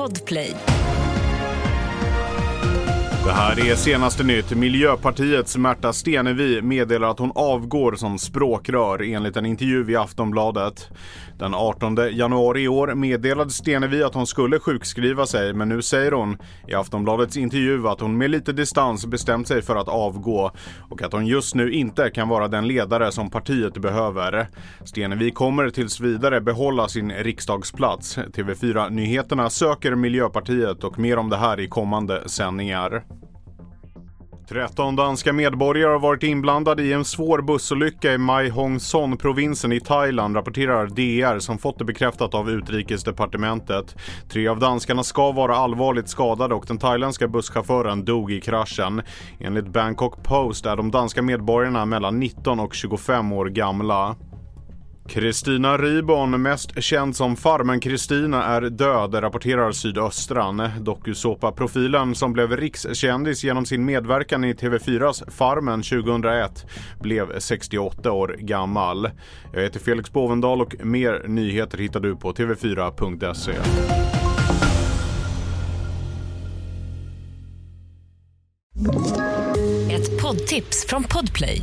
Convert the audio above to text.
Podplay. Det här är senaste nytt. Miljöpartiets Märta Stenevi meddelar att hon avgår som språkrör enligt en intervju i Aftonbladet. Den 18 januari i år meddelade Stenevi att hon skulle sjukskriva sig men nu säger hon i Aftonbladets intervju att hon med lite distans bestämt sig för att avgå och att hon just nu inte kan vara den ledare som partiet behöver. Stenevi kommer tills vidare behålla sin riksdagsplats. TV4 Nyheterna söker Miljöpartiet och mer om det här i kommande sändningar. 13 danska medborgare har varit inblandade i en svår bussolycka i Mai Hong Son-provinsen i Thailand, rapporterar DR som fått det bekräftat av utrikesdepartementet. Tre av danskarna ska vara allvarligt skadade och den thailändska busschauffören dog i kraschen. Enligt Bangkok Post är de danska medborgarna mellan 19 och 25 år gamla. Kristina Ribon, mest känd som Farmen-Kristina, är död, rapporterar Sydöstran. Dokusåpa-profilen som blev rikskändis genom sin medverkan i TV4s Farmen 2001 blev 68 år gammal. Jag heter Felix Bovendal och mer nyheter hittar du på tv4.se. Ett poddtips från Podplay.